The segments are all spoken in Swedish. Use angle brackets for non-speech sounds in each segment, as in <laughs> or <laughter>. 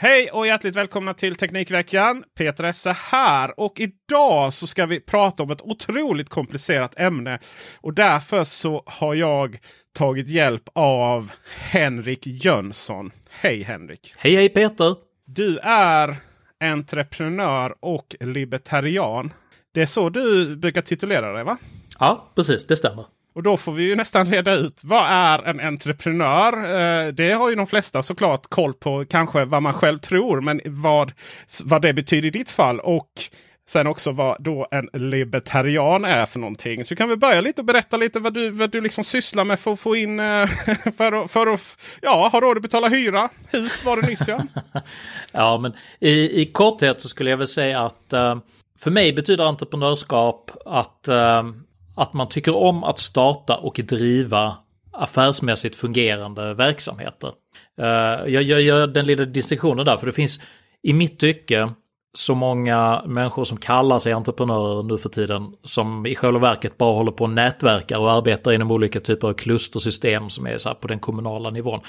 Hej och hjärtligt välkomna till Teknikveckan. Peter Esse här. Och idag så ska vi prata om ett otroligt komplicerat ämne. Och därför så har jag tagit hjälp av Henrik Jönsson. Hej Henrik! Hej hej Peter! Du är entreprenör och libertarian. Det är så du brukar titulera dig va? Ja, precis. Det stämmer. Och då får vi ju nästan reda ut vad är en entreprenör? Eh, det har ju de flesta såklart koll på kanske vad man själv tror. Men vad, vad det betyder i ditt fall. Och sen också vad då en libertarian är för någonting. Så kan vi börja lite och berätta lite vad du, vad du liksom sysslar med för att få in eh, <laughs> för, att, för att ja, ha råd att betala hyra. Hus var det nyss ja. <laughs> ja men i, i korthet så skulle jag väl säga att eh, för mig betyder entreprenörskap att att man tycker om att starta och driva affärsmässigt fungerande verksamheter. Eh, jag gör den lilla distinktionen där, för det finns i mitt tycke så många människor som kallar sig entreprenörer nu för tiden som i själva verket bara håller på och nätverkar och arbetar inom olika typer av klustersystem som är så på den kommunala nivån.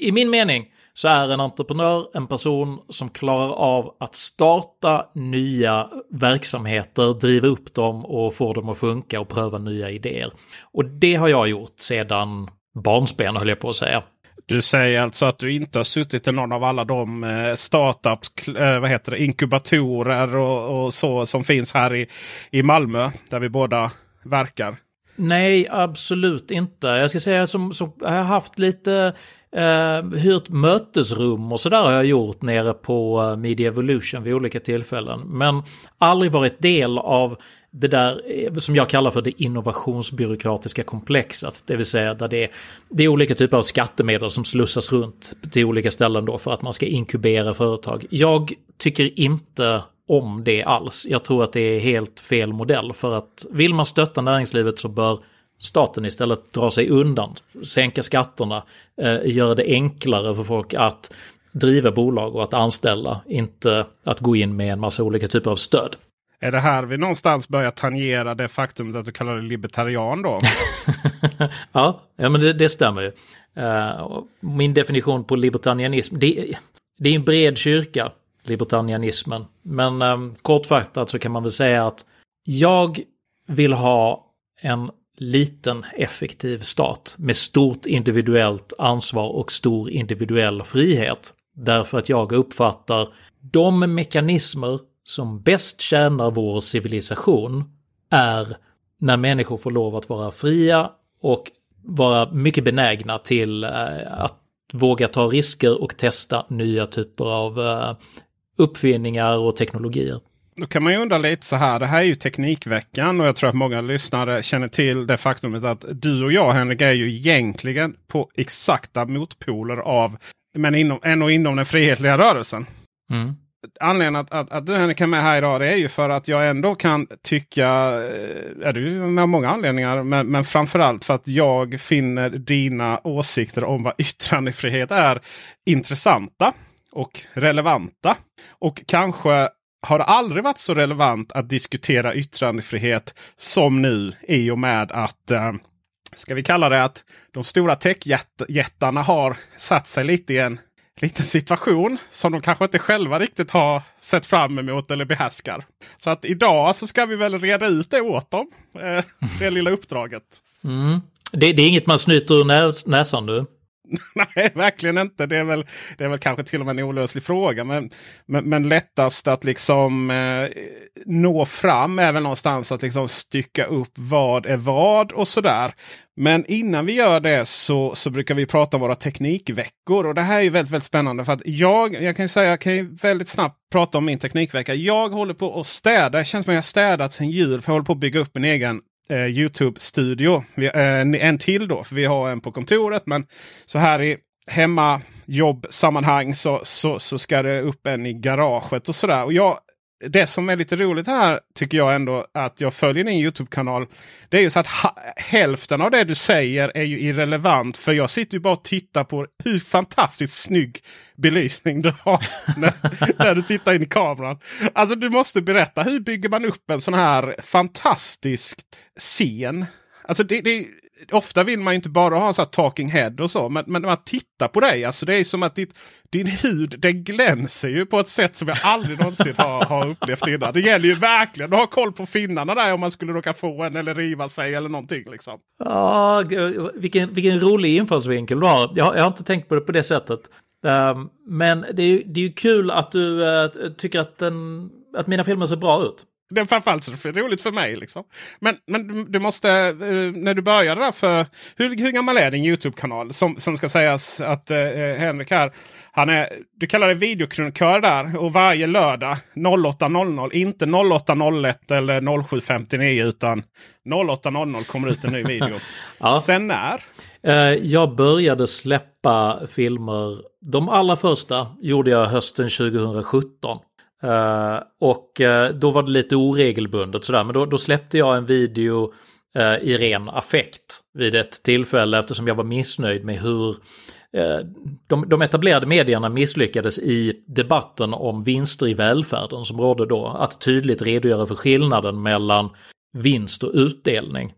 I min mening så är en entreprenör en person som klarar av att starta nya verksamheter, driva upp dem och få dem att funka och pröva nya idéer. Och det har jag gjort sedan barnsben höll jag på att säga. Du säger alltså att du inte har suttit i någon av alla de eh, startups, eh, vad heter det, inkubatorer och, och, så som finns här i, i Malmö där vi båda verkar? Nej, absolut inte. Jag ska säga som, som jag har haft lite Eh, uh, hyrt mötesrum och sådär har jag gjort nere på uh, Media Evolution vid olika tillfällen. Men aldrig varit del av det där eh, som jag kallar för det innovationsbyråkratiska komplexet. Det vill säga där det är, det är olika typer av skattemedel som slussas runt till olika ställen då för att man ska inkubera företag. Jag tycker inte om det alls. Jag tror att det är helt fel modell för att vill man stötta näringslivet så bör staten istället dra sig undan, sänka skatterna, eh, göra det enklare för folk att driva bolag och att anställa, inte att gå in med en massa olika typer av stöd. Är det här vi någonstans börjar tangera det faktum att du kallar dig libertarian då? <laughs> ja, ja, men det, det stämmer ju. Uh, min definition på libertarianism, det, det är en bred kyrka, libertarianismen. Men um, kortfattat så kan man väl säga att jag vill ha en liten effektiv stat med stort individuellt ansvar och stor individuell frihet. Därför att jag uppfattar de mekanismer som bäst tjänar vår civilisation är när människor får lov att vara fria och vara mycket benägna till eh, att våga ta risker och testa nya typer av eh, uppfinningar och teknologier. Då kan man ju undra lite så här. Det här är ju Teknikveckan och jag tror att många lyssnare känner till det faktumet att du och jag Henrik är ju egentligen på exakta motpoler av men inom, ändå inom den frihetliga rörelsen. Mm. Anledningen att, att, att du Henrik är med här idag det är ju för att jag ändå kan tycka, är du med många anledningar, men, men framförallt för att jag finner dina åsikter om vad yttrandefrihet är intressanta och relevanta. Och kanske har det aldrig varit så relevant att diskutera yttrandefrihet som nu i och med att eh, ska vi kalla det att de stora techjättarna har satt sig lite i en liten situation som de kanske inte själva riktigt har sett fram emot eller behärskar. Så att idag så ska vi väl reda ut det åt dem. Eh, det lilla uppdraget. Mm. Det, det, är inget man snyter ur näsan nu. <laughs> Nej, verkligen inte. Det är väl, det är väl kanske till och med en olöslig fråga. Men, men, men lättast att liksom eh, nå fram är väl någonstans att liksom stycka upp vad är vad och sådär. Men innan vi gör det så, så brukar vi prata om våra teknikveckor. Och det här är ju väldigt, väldigt spännande. För att jag, jag kan säga, jag kan ju väldigt snabbt prata om min teknikvecka. Jag håller på att städa. Det känns som att jag har städat sedan jul. För jag håller på att bygga upp en egen eh, Youtube-studio. Eh, en till då, för vi har en på kontoret. Men så här i hemmajobbsammanhang så, så, så ska det upp en i garaget och sådär. Och jag det som är lite roligt här tycker jag ändå att jag följer din Youtube-kanal. Det är ju så att hälften av det du säger är ju irrelevant. För jag sitter ju bara och tittar på hur fantastiskt snygg belysning du har <laughs> när, när, du tittar in i kameran. Alltså du måste berätta, hur bygger man upp en sån här fantastisk scen? Alltså det, det, ofta vill man inte bara ha så här talking head och så. Men, men när man tittar på dig, alltså det är som att ditt, din hud den glänser ju på ett sätt som jag aldrig någonsin har, har upplevt innan. Det gäller ju verkligen att ha koll på finnarna där om man skulle råka få en eller riva sig eller någonting. Liksom. Ja, vilken, vilken rolig infallsvinkel du har. Jag, jag har inte tänkt på det på det sättet. Um, men det är, det är ju kul att du uh, tycker att, den, att mina filmer ser bra ut. Det är framförallt så det är roligt för mig. Liksom. Men, men du måste, uh, när du började där för... Hur, hur gammal är din Youtube-kanal? Som, som ska sägas att uh, Henrik här, han är, du kallar det videokrönikör där. Och varje lördag 08.00, inte 08.01 eller 07.59 utan 08.00 kommer ut en ny video. <laughs> ja. Sen när? Jag började släppa filmer. De allra första gjorde jag hösten 2017. Uh, och uh, då var det lite oregelbundet sådär, men då, då släppte jag en video uh, i ren affekt vid ett tillfälle eftersom jag var missnöjd med hur de, de etablerade medierna misslyckades i debatten om vinster i välfärden som rådde då. Att tydligt redogöra för skillnaden mellan vinst och utdelning.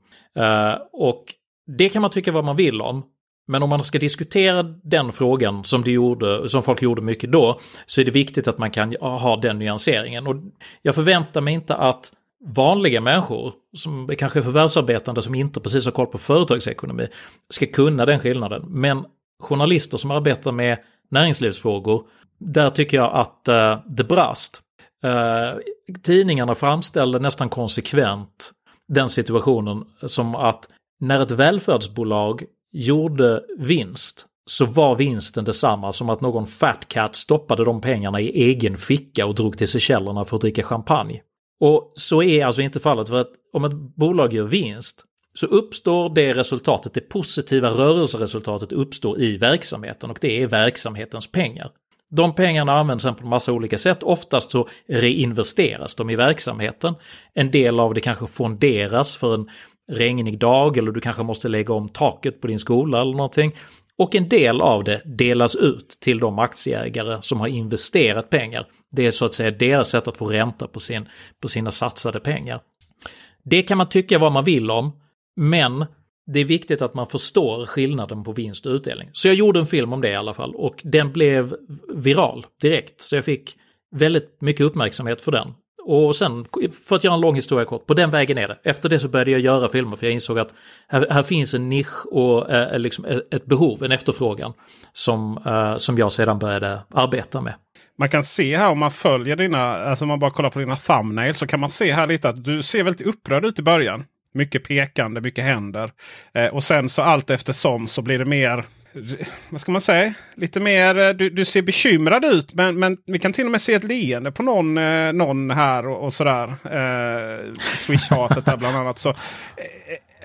och det kan man tycka vad man vill om, men om man ska diskutera den frågan som, det gjorde, som folk gjorde mycket då, så är det viktigt att man kan ha den nyanseringen. Och jag förväntar mig inte att vanliga människor, som är kanske förvärvsarbetande som inte precis har koll på företagsekonomi, ska kunna den skillnaden. Men journalister som arbetar med näringslivsfrågor, där tycker jag att uh, det brast. Uh, tidningarna framställde nästan konsekvent den situationen som att när ett välfärdsbolag gjorde vinst så var vinsten detsamma som att någon fat cat stoppade de pengarna i egen ficka och drog till Seychellerna för att dricka champagne. Och så är alltså inte fallet för att om ett bolag gör vinst så uppstår det resultatet, det positiva rörelseresultatet uppstår i verksamheten och det är verksamhetens pengar. De pengarna används sen på en massa olika sätt. Oftast så reinvesteras de i verksamheten. En del av det kanske fonderas för en regnig dag eller du kanske måste lägga om taket på din skola eller någonting. Och en del av det delas ut till de aktieägare som har investerat pengar. Det är så att säga deras sätt att få ränta på, sin, på sina satsade pengar. Det kan man tycka vad man vill om, men det är viktigt att man förstår skillnaden på vinst och utdelning. Så jag gjorde en film om det i alla fall och den blev viral direkt. Så jag fick väldigt mycket uppmärksamhet för den. Och sen, för att göra en lång historia kort, på den vägen är det. Efter det så började jag göra filmer för jag insåg att här, här finns en nisch och eh, eh liksom eh, ett behov, en efterfrågan som, eh, som jag sedan började arbeta med. Man kan se här om man följer dina, alltså om man bara kollar på dina thumbnails så kan man se här lite att du ser väldigt upprörd ut i början. Mycket pekande, mycket händer. Eh, och sen så allt eftersom så blir det mer vad ska man säga? Lite mer, eh, du, du ser bekymrad ut men, men vi kan till och med se ett leende på någon, eh, någon här och, och sådär. Eh, Swish-hatet där bland annat. Så, eh,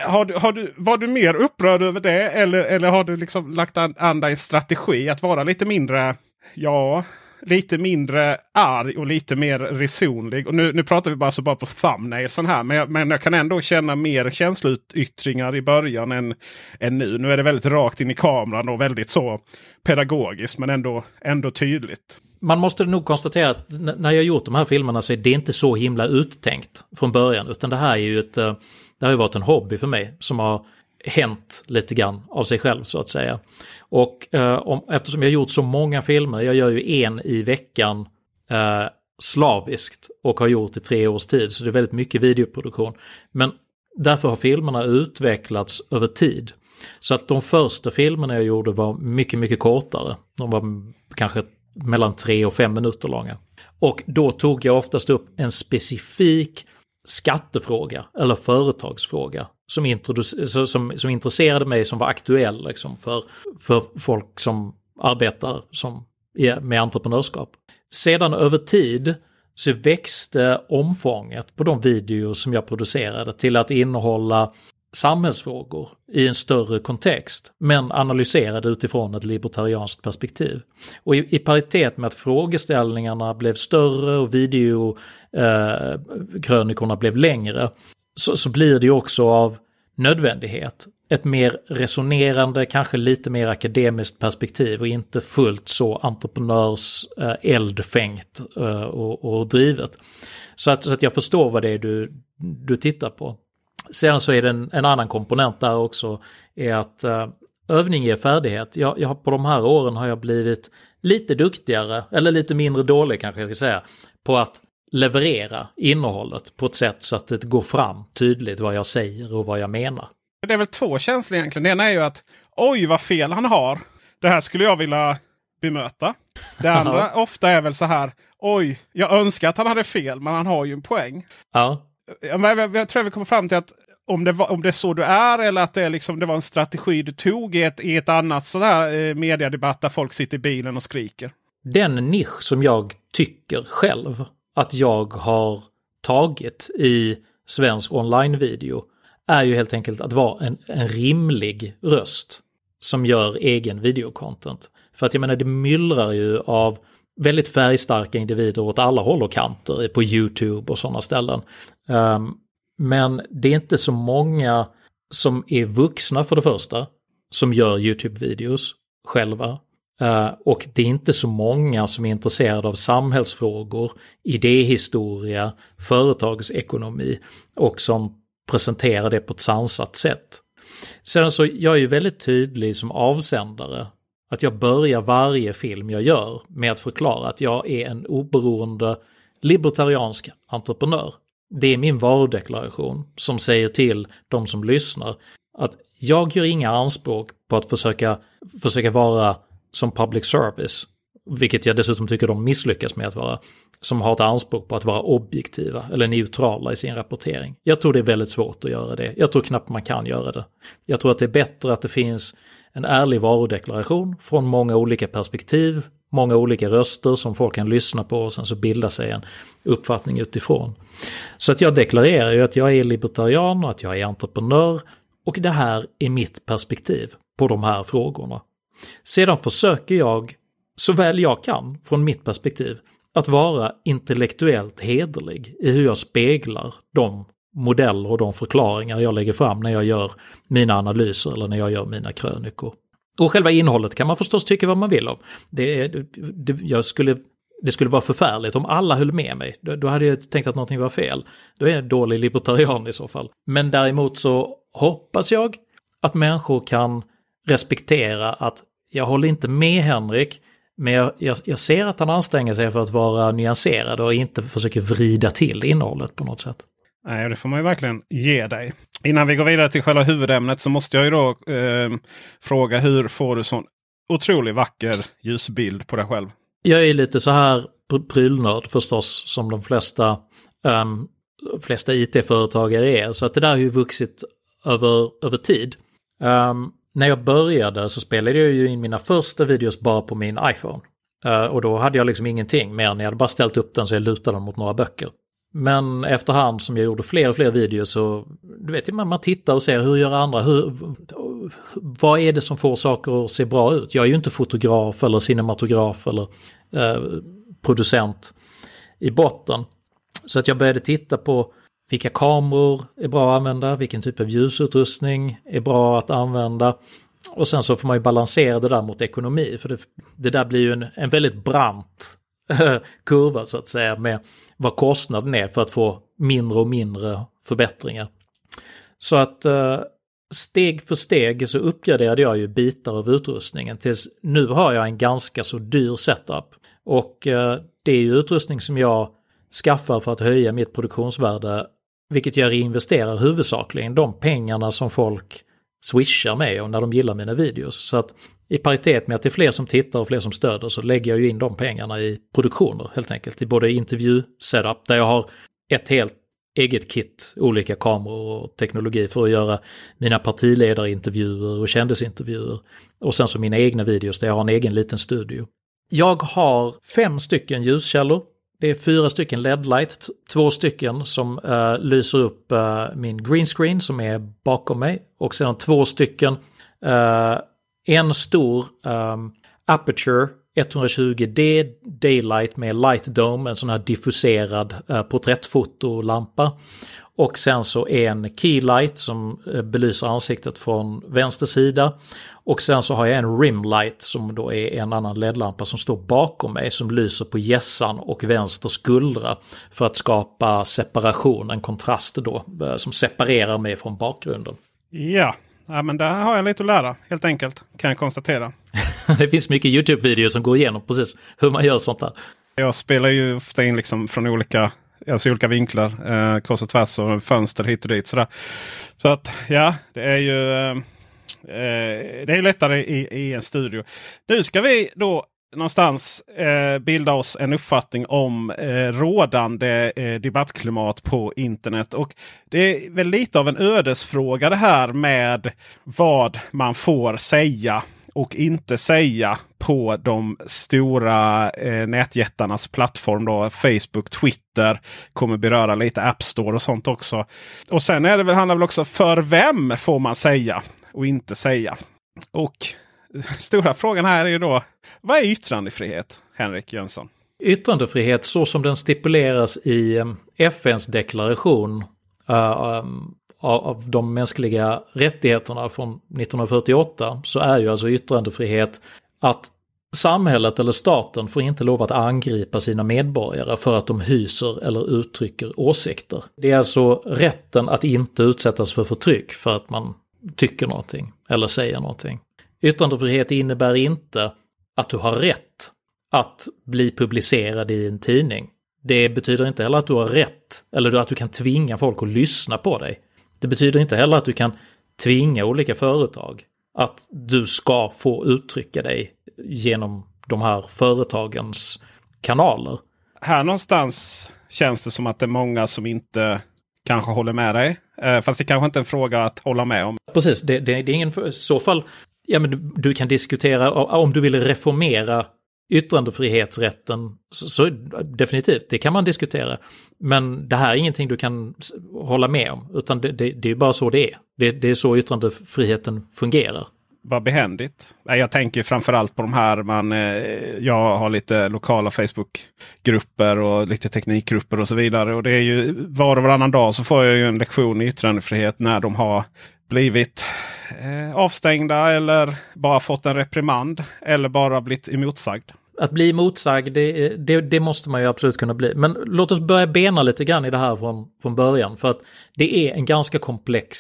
har du, har du, var du mer upprörd över det eller, eller har du liksom lagt an, an dig en strategi att vara lite mindre, ja, lite mindre arg och lite mer resonlig. Och nu, nu pratar vi bara, så bara på thumbnailsen här. Men jag, men jag kan ändå känna mer känsloyttringar i början än, än nu. Nu är det väldigt rakt in i kameran och väldigt så pedagogiskt men ändå, ändå tydligt. Man måste nog konstatera att när jag gjort de här filmerna så är det inte så himla uttänkt från början. Utan det här är ju ett, eh, det har ju varit en hobby för mig som har hänt lite grann av sig själv så att säga. Och eh, om, eftersom jag gjort så många filmer, jag gör ju en i veckan eh, slaviskt och har gjort i tre års tid, så det är väldigt mycket videoproduktion. Men därför har filmerna utvecklats över tid. Så att de första filmerna jag gjorde var mycket, mycket kortare. De var kanske mellan tre och fem minuter långa. Och då tog jag oftast upp en specifik skattefråga eller företagsfråga som, som, som intresserade mig, som var aktuell liksom, för, för folk som arbetar som, med entreprenörskap. Sedan över tid så växte omfånget på de videor som jag producerade till att innehålla samhällsfrågor i en större kontext, men analyserade utifrån ett libertarianskt perspektiv. Och i, i paritet med att frågeställningarna blev större och videokrönikorna eh, blev längre, så, så blir det ju också av nödvändighet ett mer resonerande, kanske lite mer akademiskt perspektiv och inte fullt så entreprenörs eh, eldfängt eh, och, och drivet. Så att, så att jag förstår vad det är du, du tittar på. Sen så är det en, en annan komponent där också, är att eh, övning ger färdighet. Jag, jag, på de här åren har jag blivit lite duktigare, eller lite mindre dålig kanske jag ska säga, på att leverera innehållet på ett sätt så att det går fram tydligt vad jag säger och vad jag menar. Det är väl två känslor egentligen. Det ena är ju att oj vad fel han har. Det här skulle jag vilja bemöta. Det andra ofta är väl så här. Oj, jag önskar att han hade fel men han har ju en poäng. Ja. Jag, jag, jag tror vi kommer fram till att om det, var, om det är så du är eller att det, liksom, det var en strategi du tog i ett, i ett annat sån här eh, mediedebatt där folk sitter i bilen och skriker. Den nisch som jag tycker själv att jag har tagit i svensk online-video är ju helt enkelt att vara en, en rimlig röst som gör egen videocontent. För att jag menar det myllrar ju av väldigt färgstarka individer åt alla håll och kanter på YouTube och sådana ställen. Um, men det är inte så många som är vuxna för det första, som gör YouTube-videos själva. Eh, och det är inte så många som är intresserade av samhällsfrågor, idéhistoria, företagsekonomi och som presenterar det på ett sansat sätt. Sen så, jag är ju väldigt tydlig som avsändare att jag börjar varje film jag gör med att förklara att jag är en oberoende libertariansk entreprenör. Det är min varudeklaration som säger till de som lyssnar att jag gör inga anspråk på att försöka, försöka vara som public service, vilket jag dessutom tycker de misslyckas med att vara, som har ett anspråk på att vara objektiva eller neutrala i sin rapportering. Jag tror det är väldigt svårt att göra det. Jag tror knappt man kan göra det. Jag tror att det är bättre att det finns en ärlig varudeklaration från många olika perspektiv, många olika röster som folk kan lyssna på och sen så bilda sig en uppfattning utifrån. Så att jag deklarerar ju att jag är libertarian och att jag är entreprenör och det här är mitt perspektiv på de här frågorna. Sedan försöker jag, så väl jag kan från mitt perspektiv, att vara intellektuellt hederlig i hur jag speglar de modeller och de förklaringar jag lägger fram när jag gör mina analyser eller när jag gör mina krönikor. Och själva innehållet kan man förstås tycka vad man vill om. Det, det, jag skulle, det skulle vara förfärligt om alla höll med mig. Då, då hade jag tänkt att någonting var fel. Då är jag en dålig libertarian i så fall. Men däremot så hoppas jag att människor kan respektera att jag håller inte med Henrik, men jag, jag, jag, ser att han anstränger sig för att vara nyanserad och inte försöker vrida till innehållet på något sätt. Nej, det får man ju verkligen ge dig. Innan vi går vidare till själva huvudämnet så måste jag ju då eh, fråga hur får du sån otroligt vacker ljusbild på dig själv? Jag är lite så här prylnörd förstås som de flesta, um, flesta it-företagare är. Så att det där har ju vuxit över, över tid. Um, när jag började så spelade jag ju in mina första videos bara på min iPhone. Eh, och då hade jag liksom ingenting mer än jag hade bara ställt upp den så jag lutade den mot några böcker. Men efterhand som jag gjorde fler och fler videos så, du vet, man, man tittar och ser hur gör andra, hur, vad är det som får saker att se bra ut? Jag är ju inte fotograf eller cinematograf eller eh, producent i botten. Så att jag började titta på vilka kameror är bra att använda, vilken typ av ljusutrustning är bra att använda. Och sen så får man ju balansera det där mot ekonomi, för det, det där blir ju en, en väldigt brant <laughs> kurva så att säga med vad kostnaden är för att få mindre och mindre förbättringar. Så att eh, steg för steg så uppgraderade jag ju bitar av utrustningen tills nu har jag en ganska så dyr setup. Och eh, det är ju utrustning som jag skaffar för att höja mitt produktionsvärde, vilket jag reinvesterar huvudsakligen de pengarna som folk swishar med och när de gillar mina videos. Så att i paritet med att det är fler som tittar och fler som stöder så lägger jag ju in de pengarna i produktioner helt enkelt. I både intervju-setup där jag har ett helt eget kit, olika kameror och teknologi för att göra mina partiledarintervjuer och kändisintervjuer. Och sen så mina egna videos där jag har en egen liten studio. Jag har fem stycken ljuskällor. Det är fyra stycken LED-light, två stycken som uh, lyser upp uh, min green screen som är bakom mig och sedan två stycken, uh, en stor um, Aperture 120D Daylight med Light Dome, en sån här diffuserad uh, porträttfotolampa. Och sen så en Keylight som eh, belyser ansiktet från vänster sida. Och sen så har jag en Rimlight som då är en annan LED-lampa som står bakom mig som lyser på gässan och vänster skuldra. För att skapa separation, en kontrast då, eh, som separerar mig från bakgrunden. Ja, ja men där har jag lite att lära helt enkelt, kan jag konstatera. <laughs> det finns mycket YouTube-videor som går igenom precis hur man gör sånt där. Jag spelar ju ofta in liksom från olika, alltså olika vinklar, eh, kors och tvärs och fönster hit och dit. Sådär. Så att ja, det är ju eh, eh, det är lättare i, i en studio. Nu ska vi då någonstans eh, bilda oss en uppfattning om eh, rådande eh, debattklimat på internet. Och Det är väl lite av en ödesfråga det här med vad man får säga och inte säga på de stora eh, nätjättarnas plattform. Då, Facebook, Twitter kommer beröra lite App Store och sånt också. Och sen är det väl, handlar det väl också för vem får man säga och inte säga. Och <laughs> stora frågan här är ju då vad är yttrandefrihet? Henrik Jönsson. Yttrandefrihet så som den stipuleras i eh, FNs deklaration uh, um, av de mänskliga rättigheterna från 1948 så är ju alltså yttrandefrihet att samhället eller staten får inte lov att angripa sina medborgare för att de hyser eller uttrycker åsikter. Det är alltså rätten att inte utsättas för förtryck för att man tycker någonting eller säger någonting. Yttrandefrihet innebär inte att du har rätt att bli publicerad i en tidning. Det betyder inte heller att du har rätt eller att du kan tvinga folk att lyssna på dig. Det betyder inte heller att du kan tvinga olika företag att du ska få uttrycka dig genom de här företagens kanaler. Här någonstans känns det som att det är många som inte kanske håller med dig. Eh, fast det kanske inte är en fråga att hålla med om. Precis, det, det, det är ingen... I så fall, ja men du, du, kan diskutera om du vill reformera yttrandefrihetsrätten, så, så, definitivt, det kan man diskutera. Men det här är ingenting du kan hålla med om, utan det, det, det är bara så det är. Det, det är så yttrandefriheten fungerar vad behändigt. Jag tänker framförallt på de här. Man, eh, jag har lite lokala Facebookgrupper och lite teknikgrupper och så vidare. Och det är ju var och varannan dag så får jag ju en lektion i yttrandefrihet när de har blivit eh, avstängda eller bara fått en reprimand eller bara blivit emotsagd. Att bli motsagd, det, det, det, måste man ju absolut kunna bli. Men låt oss börja bena lite grann i det här från, från början. För att det är en ganska komplex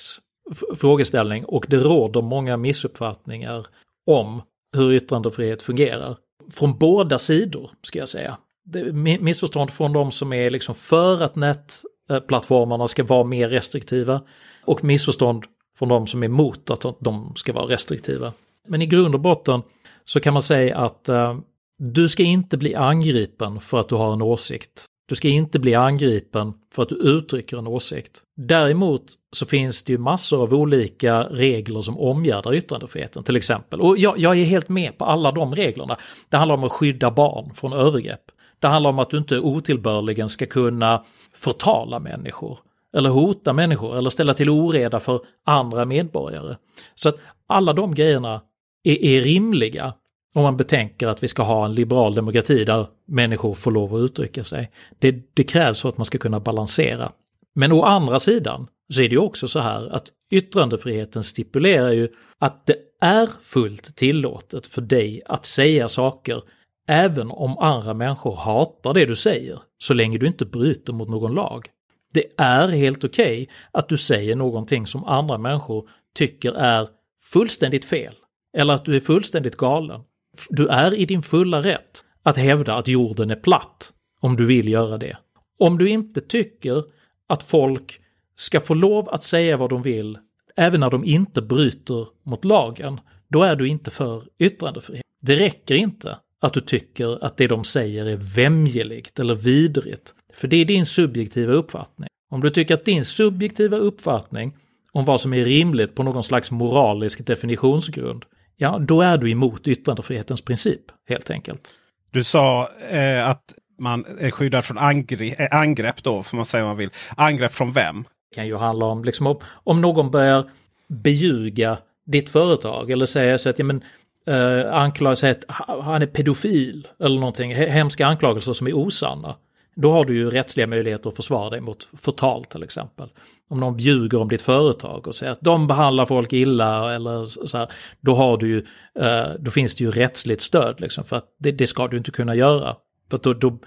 frågeställning och det råder många missuppfattningar om hur yttrandefrihet fungerar. Från båda sidor, ska jag säga. Det missförstånd från de som är liksom för att nätplattformarna ska vara mer restriktiva och missförstånd från de som är emot att de ska vara restriktiva. Men i grund och botten så kan man säga att eh, du ska inte bli angripen för att du har en åsikt. Du ska inte bli angripen för att du uttrycker en åsikt. Däremot så finns det ju massor av olika regler som omgärdar yttrandefriheten till exempel. Och jag, jag är helt med på alla de reglerna. Det handlar om att skydda barn från övergrepp. Det handlar om att du inte otillbörligen ska kunna förtala människor eller hota människor eller ställa till oreda för andra medborgare. Så att alla de grejerna är, är rimliga om man betänker att vi ska ha en liberal demokrati där människor får lov att uttrycka sig. Det, det krävs för att man ska kunna balansera. Men å andra sidan så är det ju också så här att yttrandefriheten stipulerar ju att det är fullt tillåtet för dig att säga saker även om andra människor hatar det du säger, så länge du inte bryter mot någon lag. Det är helt okej okay att du säger någonting som andra människor tycker är fullständigt fel, eller att du är fullständigt galen. Du är i din fulla rätt att hävda att jorden är platt, om du vill göra det. Om du inte tycker att folk ska få lov att säga vad de vill även när de inte bryter mot lagen, då är du inte för yttrandefrihet. Det räcker inte att du tycker att det de säger är vämjeligt eller vidrigt. För det är din subjektiva uppfattning. Om du tycker att din subjektiva uppfattning om vad som är rimligt på någon slags moralisk definitionsgrund, ja, då är du emot yttrandefrihetens princip, helt enkelt. Du sa eh, att man är skyddad från angrepp, eh, angrepp då, får man säga man vill. Angrepp från vem? Det kan ju handla om, liksom, om, om någon börjar beljuga ditt företag eller säga så att ja, men, eh, anklaga sig att han är pedofil eller någonting, hemska anklagelser som är osanna. Då har du ju rättsliga möjligheter att försvara dig mot förtal till exempel. Om någon bjuger om ditt företag och säger att de behandlar folk illa eller så här, då har du ju, eh, då finns det ju rättsligt stöd liksom för att det, det ska du inte kunna göra. För då, då,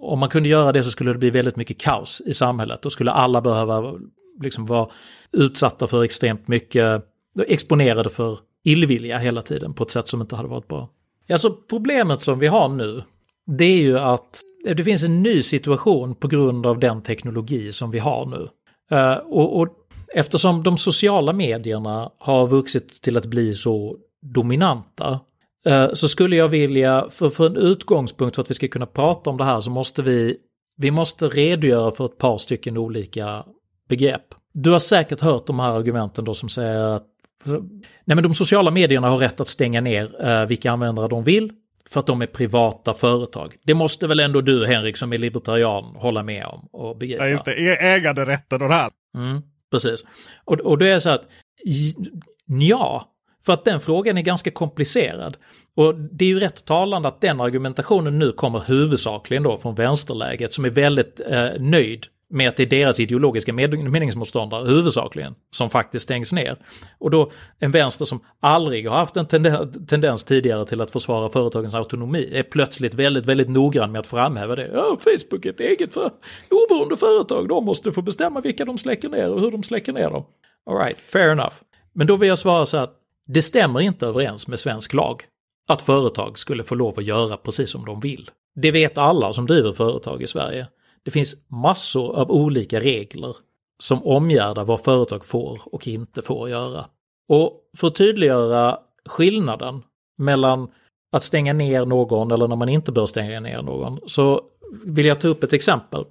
om man kunde göra det så skulle det bli väldigt mycket kaos i samhället. Då skulle alla behöva liksom vara utsatta för extremt mycket, exponerade för illvilja hela tiden på ett sätt som inte hade varit bra. Alltså problemet som vi har nu, det är ju att det finns en ny situation på grund av den teknologi som vi har nu. Eh, och, och, eftersom de sociala medierna har vuxit till att bli så dominanta eh, så skulle jag vilja, för, för en utgångspunkt för att vi ska kunna prata om det här så måste vi, vi måste redogöra för ett par stycken olika begrepp. Du har säkert hört de här argumenten då som säger att nej men de sociala medierna har rätt att stänga ner eh, vilka användare de vill för att de är privata företag. Det måste väl ändå du Henrik som är libertarian hålla med om och begripa? Ja just det, äganderätten och det här. Mm, precis. Och, och det är så att, ja, för att den frågan är ganska komplicerad. Och det är ju rätt talande att den argumentationen nu kommer huvudsakligen då från vänsterläget som är väldigt eh, nöjd med att det är deras ideologiska meningsmotståndare huvudsakligen som faktiskt stängs ner. Och då en vänster som aldrig har haft en tendens tidigare till att försvara företagens autonomi är plötsligt väldigt, väldigt noggrann med att framhäva det. Ja, Facebook är ett eget för, oberoende företag, de måste få bestämma vilka de släcker ner och hur de släcker ner dem. Alright, fair enough. Men då vill jag svara så att det stämmer inte överens med svensk lag att företag skulle få lov att göra precis som de vill. Det vet alla som driver företag i Sverige. Det finns massor av olika regler som omgärdar vad företag får och inte får göra. Och för att tydliggöra skillnaden mellan att stänga ner någon eller när man inte bör stänga ner någon så vill jag ta upp ett exempel.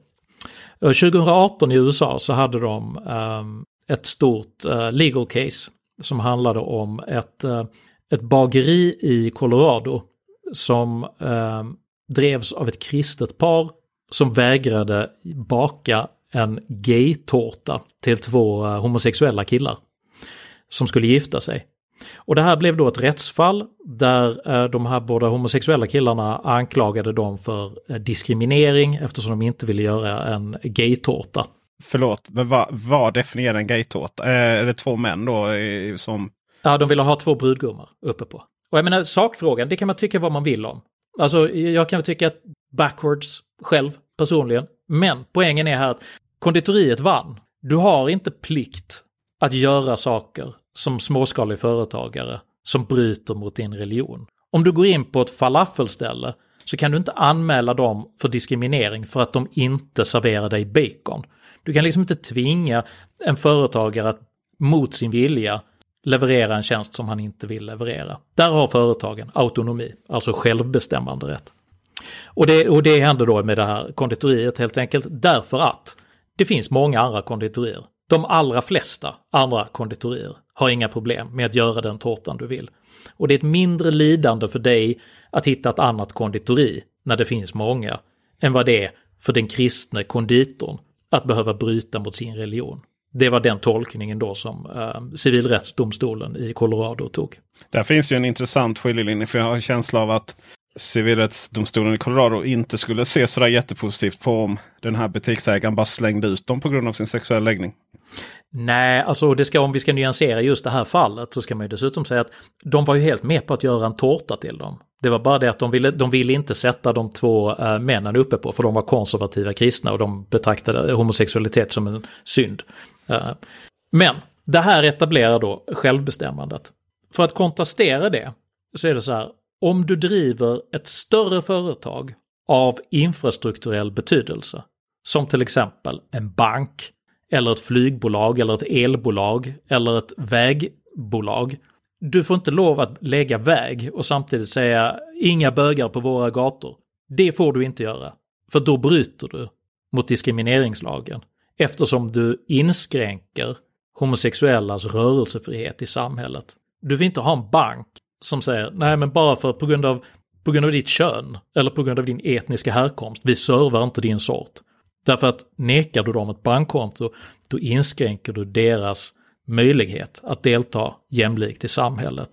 Eh, 2018 i USA så hade de um, ett stort uh, legal case som handlade om ett, uh, ett bageri i Colorado som uh, drevs av ett kristet par som vägrade baka en gay-tårta till två eh, homosexuella killar som skulle gifta sig. Och det här blev då ett rättsfall där eh, de här båda homosexuella killarna anklagade dem för eh, diskriminering eftersom de inte ville göra en gay-tårta. Förlåt, men vad, vad definierar en gay-tårta? Är det två män då som... Ja, de ville ha två brudgummar uppe på. Och jag menar sakfrågan, det kan man tycka vad man vill om. Alltså jag kan tycka att backwards själv personligen. Men poängen är här att konditoriet vann. Du har inte plikt att göra saker som småskalig företagare som bryter mot din religion. Om du går in på ett falafelställe så kan du inte anmäla dem för diskriminering för att de inte serverar dig bacon. Du kan liksom inte tvinga en företagare att mot sin vilja leverera en tjänst som han inte vill leverera. Där har företagen autonomi, alltså självbestämmande rätt. Och det, och det händer då med det här konditoriet helt enkelt därför att det finns många andra konditorier. De allra flesta andra konditorier har inga problem med att göra den tårtan du vill. Och det är ett mindre lidande för dig att hitta ett annat konditori när det finns många än vad det är för den kristne konditorn att behöva bryta mot sin religion. Det var den tolkningen då som eh, civilrättsdomstolen i Colorado tog. Där finns ju en intressant skiljelinje för jag har en känsla av att civilrättsdomstolen i Colorado inte skulle se sådär jättepositivt på om den här butiksägaren bara slängde ut dem på grund av sin sexuella läggning. Nej, alltså det ska, om vi ska nyansera just det här fallet så ska man ju dessutom säga att de var ju helt med på att göra en tårta till dem. Det var bara det att de ville, de ville inte sätta de två äh, männen uppe på för de var konservativa kristna och de betraktade homosexualitet som en synd. Äh, men det här etablerar då självbestämmandet. För att kontrastera det så är det så här, om du driver ett större företag av infrastrukturell betydelse, som till exempel en bank eller ett flygbolag, eller ett elbolag, eller ett vägbolag. Du får inte lov att lägga väg och samtidigt säga inga bögar på våra gator. Det får du inte göra. För då bryter du mot diskrimineringslagen. Eftersom du inskränker homosexuellas rörelsefrihet i samhället. Du vill inte ha en bank som säger nej men bara för på grund av, på grund av ditt kön eller på grund av din etniska härkomst, vi servar inte din sort. Därför att nekar du dem ett bankkonto, då inskränker du deras möjlighet att delta jämlikt i samhället.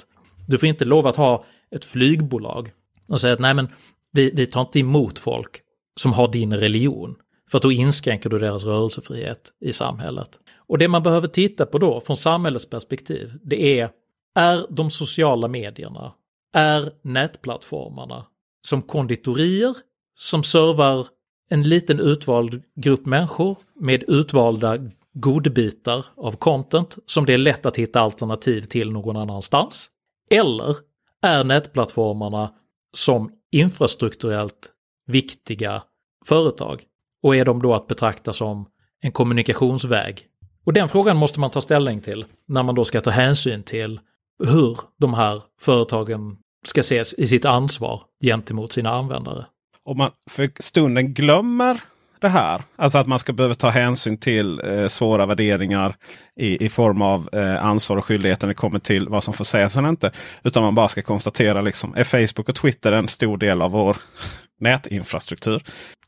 Du får inte lov att ha ett flygbolag och säga att nej men vi, vi tar inte emot folk som har din religion. För att då inskränker du deras rörelsefrihet i samhället. Och det man behöver titta på då från samhällets perspektiv, det är, är de sociala medierna, är nätplattformarna som konditorier som servar en liten utvald grupp människor med utvalda godbitar av content som det är lätt att hitta alternativ till någon annanstans? Eller är nätplattformarna som infrastrukturellt viktiga företag? Och är de då att betrakta som en kommunikationsväg? Och den frågan måste man ta ställning till när man då ska ta hänsyn till hur de här företagen ska ses i sitt ansvar gentemot sina användare. Om man för stunden glömmer det här. Alltså att man ska behöva ta hänsyn till eh, svåra värderingar i, i form av eh, ansvar och skyldigheter när det kommer till vad som får sägas eller inte. Utan man bara ska konstatera liksom, är Facebook och Twitter en stor del av vår <laughs> nätinfrastruktur?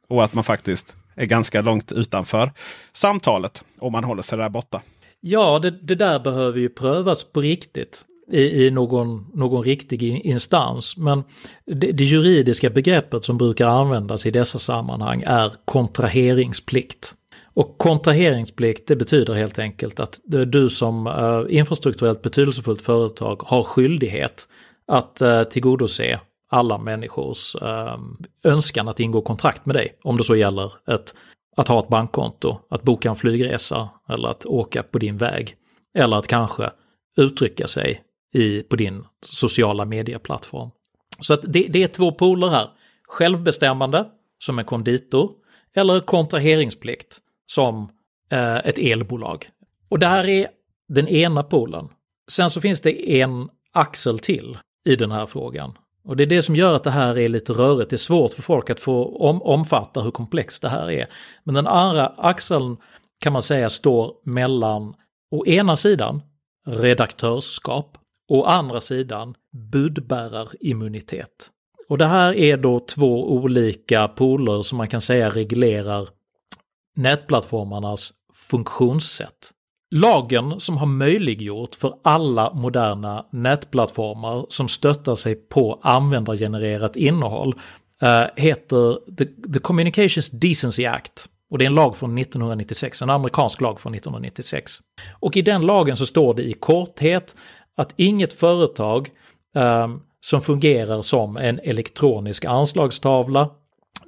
Och att man faktiskt är ganska långt utanför samtalet om man håller sig där borta. Ja, det, det där behöver ju prövas på riktigt i, i någon, någon riktig instans. Men det, det, juridiska begreppet som brukar användas i dessa sammanhang är kontraheringsplikt. Och kontraheringsplikt det betyder helt enkelt att du som eh, infrastrukturellt betydelsefullt företag har skyldighet att eh, tillgodose alla människors eh, önskan att ingå kontrakt med dig. Om det så gäller ett, att ha ett bankkonto, att boka en flygresa eller att åka på din väg. Eller att kanske uttrycka sig i, på din sociala medieplattform. Så att det, det är två poler här. Självbestämmande som en konditor eller kontraheringsplikt som eh, ett elbolag. Och det här är den ena polen. Sen så finns det en axel till i den här frågan. Och det är det som gör att det här är lite rörigt. Det är svårt för folk att få om, omfatta hur komplext det här är. Men den andra axeln kan man säga står mellan å ena sidan redaktörskap Å andra sidan budbärarimmunitet. Och det här är då två olika poler som man kan säga reglerar nätplattformarnas funktionssätt. Lagen som har möjliggjort för alla moderna nätplattformar som stöttar sig på användargenererat innehåll eh, heter The, The Communications Decency Act. Och det är en lag från 1996, en amerikansk lag från 1996. Och i den lagen så står det i korthet att inget företag eh, som fungerar som en elektronisk anslagstavla,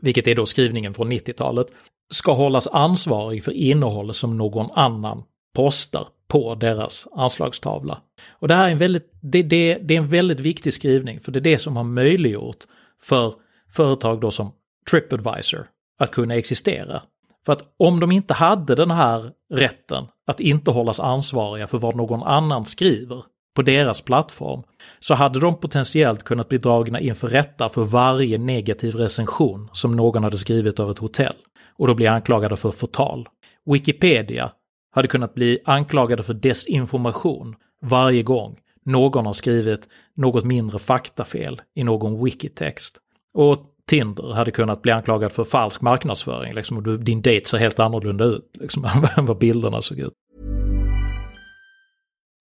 vilket är då skrivningen från 90-talet, ska hållas ansvarig för innehåll som någon annan postar på deras anslagstavla. Och det här är en väldigt, det, det, det är en väldigt viktig skrivning, för det är det som har möjliggjort för företag då som Tripadvisor att kunna existera. För att om de inte hade den här rätten att inte hållas ansvariga för vad någon annan skriver, på deras plattform så hade de potentiellt kunnat bli dragna inför rätta för varje negativ recension som någon hade skrivit av ett hotell och då bli anklagade för förtal. Wikipedia hade kunnat bli anklagade för desinformation varje gång någon har skrivit något mindre faktafel i någon wikitext. Och Tinder hade kunnat bli anklagad för falsk marknadsföring, liksom, och din date ser helt annorlunda ut liksom, <laughs> än vad bilderna såg ut.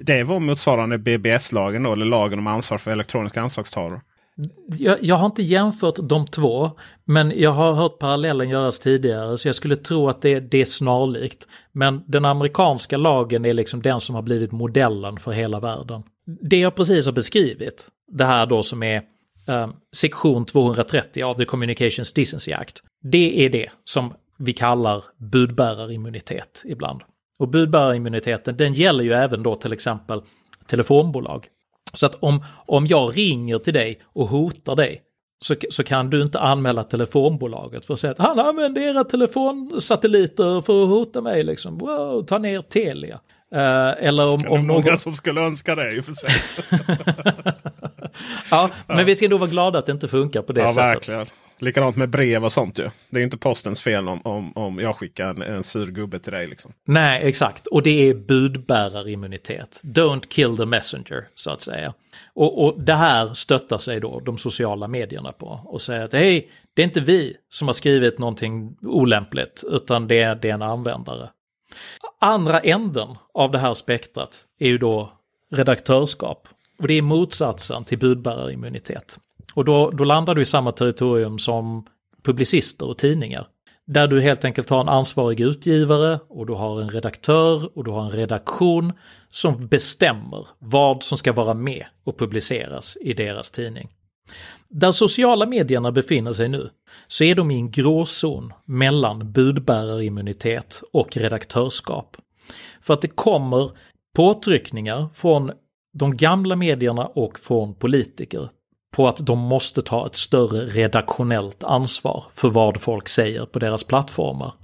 Det var motsvarande BBS-lagen då, eller lagen om ansvar för elektroniska anslagstavlor. Jag, jag, har inte jämfört de två, men jag har hört parallellen göras tidigare så jag skulle tro att det, det är snarlikt. Men den amerikanska lagen är liksom den som har blivit modellen för hela världen. Det jag precis har beskrivit, det här då som är eh, sektion 230 av The Communications Decency Act, det är det som vi kallar budbärarimmunitet ibland. Och budbärarimmuniteten den gäller ju även då till exempel telefonbolag. Så att om, om jag ringer till dig och hotar dig så, så kan du inte anmäla telefonbolaget för att säga att han använder era telefonsatelliter för att hota mig. Liksom. Wow, ta ner Telia. Uh, eller om, om någon... Många som skulle önska det i och för sig. <laughs> ja, men vi ska nog vara glada att det inte funkar på det ja, sättet. Verkligen. Likadant med brev och sånt ju. Det är inte postens fel om, om, om jag skickar en, en sur gubbe till dig. Liksom. Nej, exakt. Och det är budbärarimmunitet. Don't kill the messenger, så att säga. Och, och det här stöttar sig då de sociala medierna på och säger att hej, det är inte vi som har skrivit någonting olämpligt, utan det är, det är en användare. Andra änden av det här spektrat är ju då redaktörskap. Och det är motsatsen till budbärarimmunitet. Och då, då landar du i samma territorium som publicister och tidningar. Där du helt enkelt har en ansvarig utgivare och du har en redaktör och du har en redaktion som bestämmer vad som ska vara med och publiceras i deras tidning. Där sociala medierna befinner sig nu så är de i en gråzon mellan budbärarimmunitet och redaktörskap. För att det kommer påtryckningar från de gamla medierna och från politiker på att de måste ta ett större redaktionellt ansvar för vad folk säger på deras plattformar.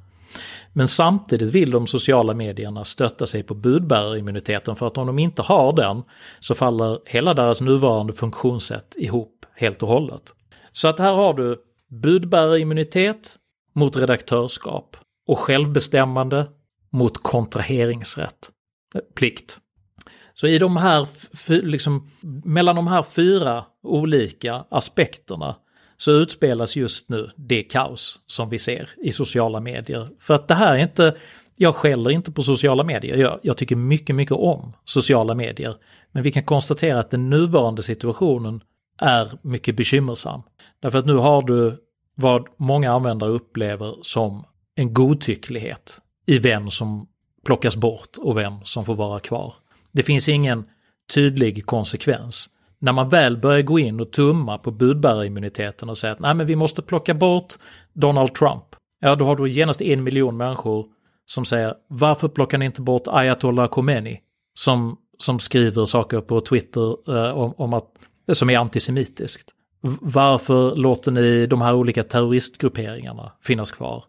Men samtidigt vill de sociala medierna stötta sig på budbärarimmuniteten för att om de inte har den så faller hela deras nuvarande funktionssätt ihop helt och hållet. Så att här har du budbärarimmunitet mot redaktörskap och självbestämmande mot kontraheringsrätt. Eh, plikt. Så i de här, liksom, mellan de här fyra olika aspekterna så utspelas just nu det kaos som vi ser i sociala medier. För att det här är inte, jag skäller inte på sociala medier, jag, jag tycker mycket, mycket om sociala medier. Men vi kan konstatera att den nuvarande situationen är mycket bekymmersam. Därför att nu har du vad många användare upplever som en godtycklighet i vem som plockas bort och vem som får vara kvar. Det finns ingen tydlig konsekvens. När man väl börjar gå in och tumma på budbärarimmuniteten och säga att nej men vi måste plocka bort Donald Trump. Ja, då har du genast en miljon människor som säger varför plockar ni inte bort Ayatollah Khomeini? Som, som skriver saker på Twitter eh, om, om att, som är antisemitiskt. Varför låter ni de här olika terroristgrupperingarna finnas kvar?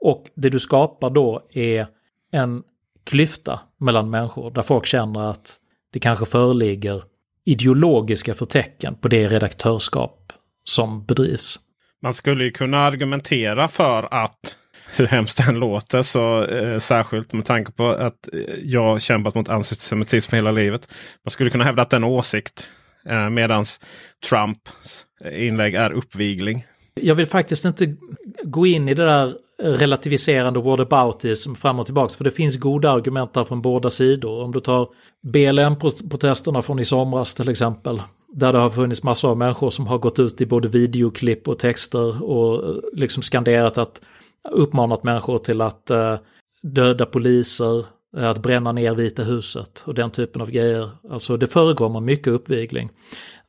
Och det du skapar då är en klyfta mellan människor där folk känner att det kanske föreligger ideologiska förtecken på det redaktörskap som bedrivs. Man skulle ju kunna argumentera för att hur hemskt den låter, så eh, särskilt med tanke på att eh, jag kämpat mot antisemitism hela livet. Man skulle kunna hävda att den åsikt eh, medans Trumps inlägg är uppvigling. Jag vill faktiskt inte gå in i det där relativiserande whataboutism fram och tillbaks. För det finns goda argument där från båda sidor. Om du tar BLM-protesterna från i somras till exempel. Där det har funnits massor av människor som har gått ut i både videoklipp och texter och eh, liksom skanderat att uppmanat människor till att eh, döda poliser, eh, att bränna ner Vita huset och den typen av grejer. Alltså det förekommer mycket uppvigling.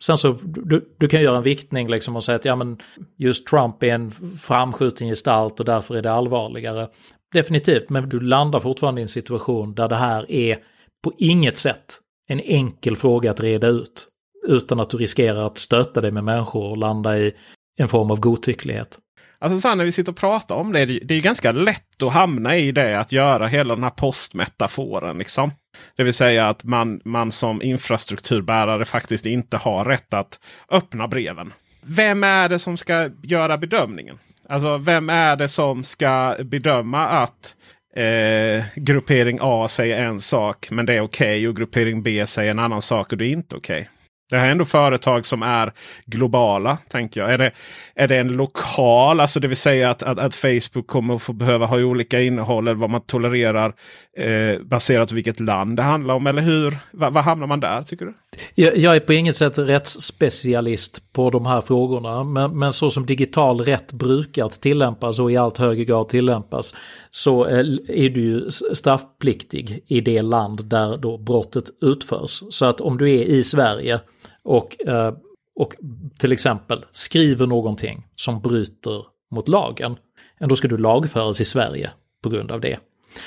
Sen så, du, du kan göra en viktning liksom och säga att ja men just Trump är en framskjuten gestalt och därför är det allvarligare. Definitivt, men du landar fortfarande i en situation där det här är på inget sätt en enkel fråga att reda ut. Utan att du riskerar att stöta dig med människor och landa i en form av godtycklighet. Alltså så när vi sitter och pratar om det, det är ganska lätt att hamna i det att göra hela den här postmetaforen. Liksom. Det vill säga att man, man som infrastrukturbärare faktiskt inte har rätt att öppna breven. Vem är det som ska göra bedömningen? Alltså vem är det som ska bedöma att eh, gruppering A säger en sak men det är okej okay, och gruppering B säger en annan sak och det är inte okej. Okay. Det här är ändå företag som är globala. tänker jag. Är det, är det en lokal, alltså det vill säga att, att, att Facebook kommer att få behöva ha olika innehåll eller vad man tolererar eh, baserat på vilket land det handlar om. Eller hur? Vad hamnar man där tycker du? Jag, jag, är på inget sätt rättsspecialist på de här frågorna. Men, men så som digital rätt brukar tillämpas och i allt högre grad tillämpas så eh, är du ju straffpliktig i det land där då brottet utförs. Så att om du är i Sverige och, eh, och till exempel skriver någonting som bryter mot lagen, då ska du lagföras i Sverige på grund av det.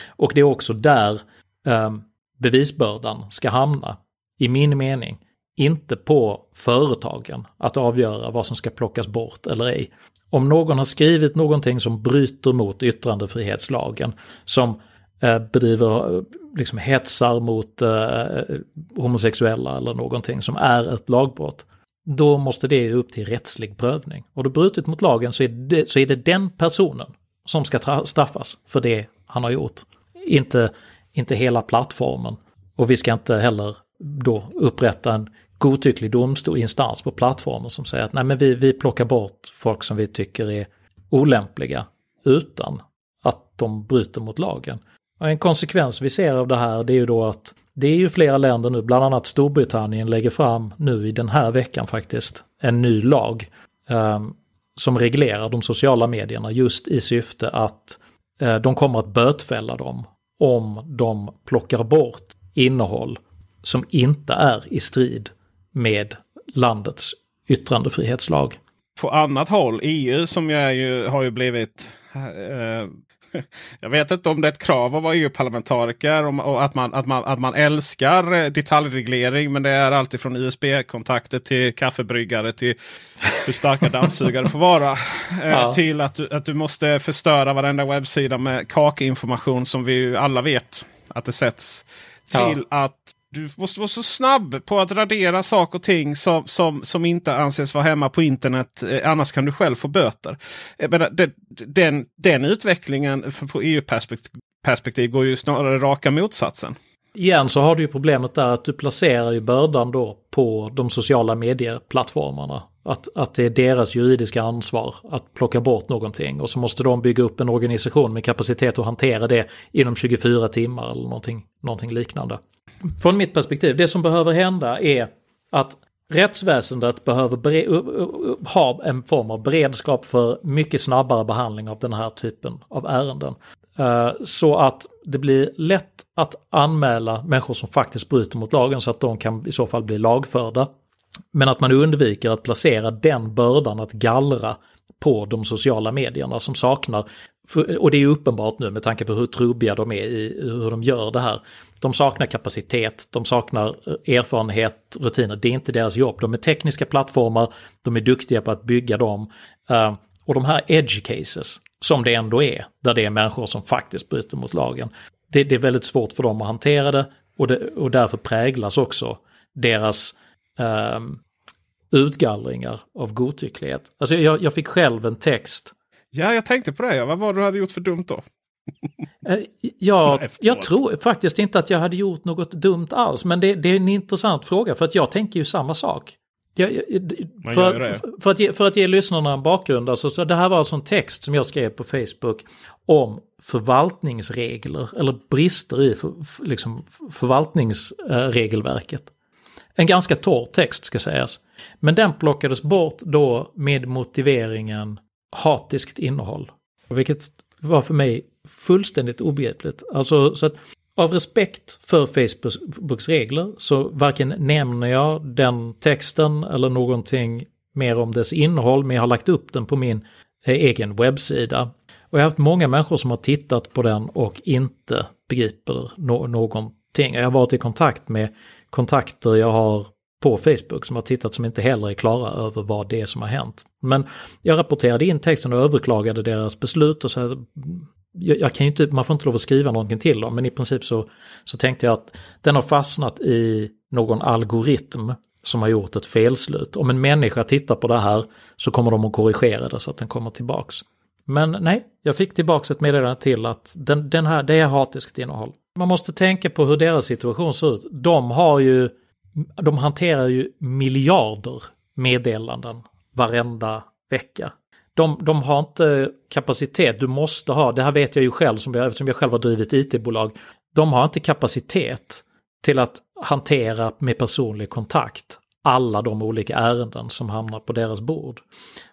Och det är också där ehm, bevisbördan ska hamna, i min mening. Inte på företagen att avgöra vad som ska plockas bort eller ej. Om någon har skrivit någonting som bryter mot yttrandefrihetslagen, som eh, bedriver, liksom hetsar mot eh, homosexuella eller någonting som är ett lagbrott, då måste det upp till rättslig prövning. Och du brutit mot lagen så är, det, så är det den personen som ska straffas för det han har gjort. Inte, inte hela plattformen. Och vi ska inte heller då upprätta en godtycklig domstol instans på plattformen som säger att nej men vi, vi plockar bort folk som vi tycker är olämpliga utan att de bryter mot lagen. Och en konsekvens vi ser av det här det är ju då att det är ju flera länder nu, bland annat Storbritannien lägger fram nu i den här veckan faktiskt en ny lag eh, som reglerar de sociala medierna just i syfte att eh, de kommer att bötfälla dem om de plockar bort innehåll som inte är i strid med landets yttrandefrihetslag. På annat håll, EU som jag ju, har ju blivit eh, jag vet inte om det är ett krav att vara EU-parlamentariker och att man, att, man, att man älskar eh, detaljreglering. Men det är alltid från USB-kontakter till kaffebryggare till hur starka dammsugare får vara. Eh, ja. Till att du, att du måste förstöra varenda webbsida med kakinformation som vi alla vet att det sätts. Till ja. att du måste vara så snabb på att radera saker och ting som, som, som inte anses vara hemma på internet. Eh, annars kan du själv få böter. Menar, den, den utvecklingen på EU-perspektiv går ju snarare raka motsatsen. Igen så har du ju problemet där att du placerar ju bördan då på de sociala medieplattformarna. Att, att det är deras juridiska ansvar att plocka bort någonting och så måste de bygga upp en organisation med kapacitet att hantera det inom 24 timmar eller någonting, någonting liknande. Från mitt perspektiv, det som behöver hända är att rättsväsendet behöver ha en form av beredskap för mycket snabbare behandling av den här typen av ärenden. Eh, så att det blir lätt att anmäla människor som faktiskt bryter mot lagen så att de kan i så fall bli lagförda. Men att man undviker att placera den bördan att gallra på de sociala medierna som saknar, och det är uppenbart nu med tanke på hur trubbiga de är i hur de gör det här. De saknar kapacitet, de saknar eh, erfarenhet, rutiner. Det är inte deras jobb. De är tekniska plattformar, de är duktiga på att bygga dem. Eh, och de här edge cases, som det ändå är, där det är människor som faktiskt bryter mot lagen. Det, det är väldigt svårt för dem att hantera det och, det, och därför präglas också deras um, utgallringar av godtycklighet. Alltså jag, jag fick själv en text. Ja, jag tänkte på det. Vad var det du hade gjort för dumt då? Eh, ja, Nej, <laughs> jag tror faktiskt inte att jag hade gjort något dumt alls. Men det, det, är en intressant fråga för att jag tänker ju samma sak. Jag, för, för, för, att ge, för att ge lyssnarna en bakgrund, alltså, så det här var alltså en text som jag skrev på Facebook om förvaltningsregler eller brister i för, liksom, förvaltningsregelverket. En ganska torr text ska sägas. Men den plockades bort då med motiveringen hatiskt innehåll. Vilket var för mig fullständigt obegripligt. Alltså, så att av respekt för Facebooks regler så varken nämner jag den texten eller någonting mer om dess innehåll, men jag har lagt upp den på min eh, egen webbsida. Och jag har haft många människor som har tittat på den och inte begriper no ting. Jag har varit i kontakt med kontakter jag har på Facebook som har tittat som inte heller är klara över vad det är som har hänt. Men jag rapporterade in texten och överklagade deras beslut och så jag, jag, kan ju inte, man får inte lov att skriva någonting till dem, men i princip så, så tänkte jag att den har fastnat i någon algoritm som har gjort ett felslut. Om en människa tittar på det här så kommer de att korrigera det så att den kommer tillbaks. Men nej, jag fick tillbaks ett meddelande till att den, den här, det är hatiskt innehåll. Man måste tänka på hur deras situation ser ut. De har ju, de hanterar ju miljarder meddelanden varenda vecka. De, de har inte kapacitet, du måste ha, det här vet jag ju själv som jag, eftersom jag själv har drivit IT-bolag. De har inte kapacitet till att hantera med personlig kontakt alla de olika ärenden som hamnar på deras bord.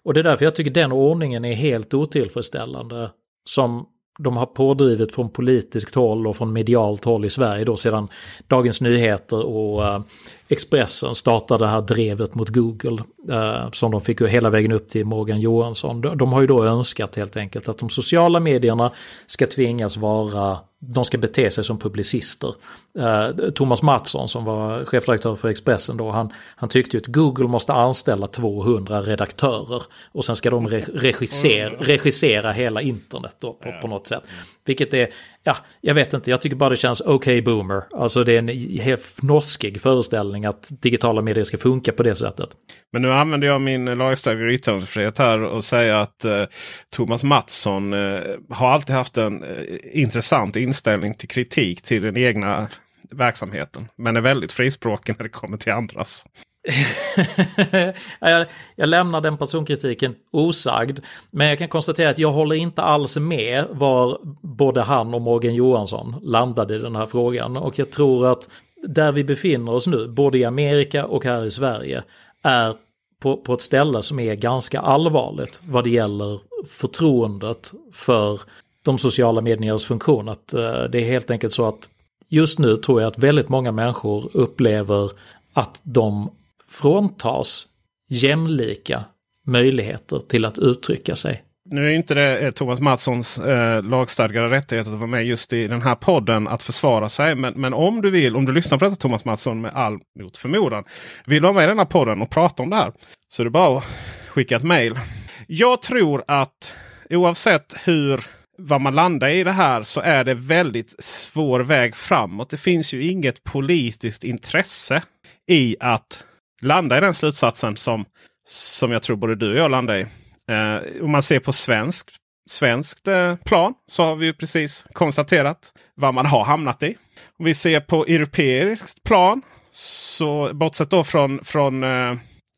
Och det är därför jag tycker den ordningen är helt otillfredsställande som de har pådrivit från politiskt håll och från medialt håll i Sverige då sedan Dagens Nyheter och eh, Expressen startade det här drevet mot Google eh, som de fick ju hela vägen upp till Morgan Johansson. De har ju då önskat helt enkelt att de sociala medierna ska tvingas vara de ska bete sig som publicister. Eh, Thomas Mattsson som var chefredaktör för Expressen då, han, han tyckte ju att Google måste anställa 200 redaktörer och sen ska de re regissera, regissera hela internet då på, på något sätt. Vilket är, ja, jag vet inte, jag tycker bara det känns okej okay boomer. Alltså det är en helt fnoskig föreställning att digitala medier ska funka på det sättet. Men nu använder jag min lagstadgade yttrandefrihet här och säger att eh, Thomas Mattsson eh, har alltid haft en eh, intressant inställning till kritik till den egna verksamheten. Men är väldigt frispråkig när det kommer till andras. <laughs> jag, jag lämnar den personkritiken osagd. Men jag kan konstatera att jag håller inte alls med var både han och Morgan Johansson landade i den här frågan. Och jag tror att där vi befinner oss nu, både i Amerika och här i Sverige, är på, på ett ställe som är ganska allvarligt vad det gäller förtroendet för de sociala mediernas funktion. Att uh, det är helt enkelt så att just nu tror jag att väldigt många människor upplever att de fråntas jämlika möjligheter till att uttrycka sig. Nu är inte det eh, Thomas Mattssons eh, lagstadgade rättighet att vara med just i den här podden att försvara sig. Men, men om du vill, om du lyssnar på detta Thomas Mattsson med all mot förmodan. Vill du vara med i denna podden och prata om det här. Så är det bara att skicka ett mejl. Jag tror att oavsett hur vad man landar i det här så är det väldigt svår väg framåt. Det finns ju inget politiskt intresse i att landa i den slutsatsen som, som jag tror både du och jag landar i. Eh, om man ser på svensk, svenskt eh, plan så har vi ju precis konstaterat vad man har hamnat i. Om vi ser på europeiskt plan så bortsett då från, från eh,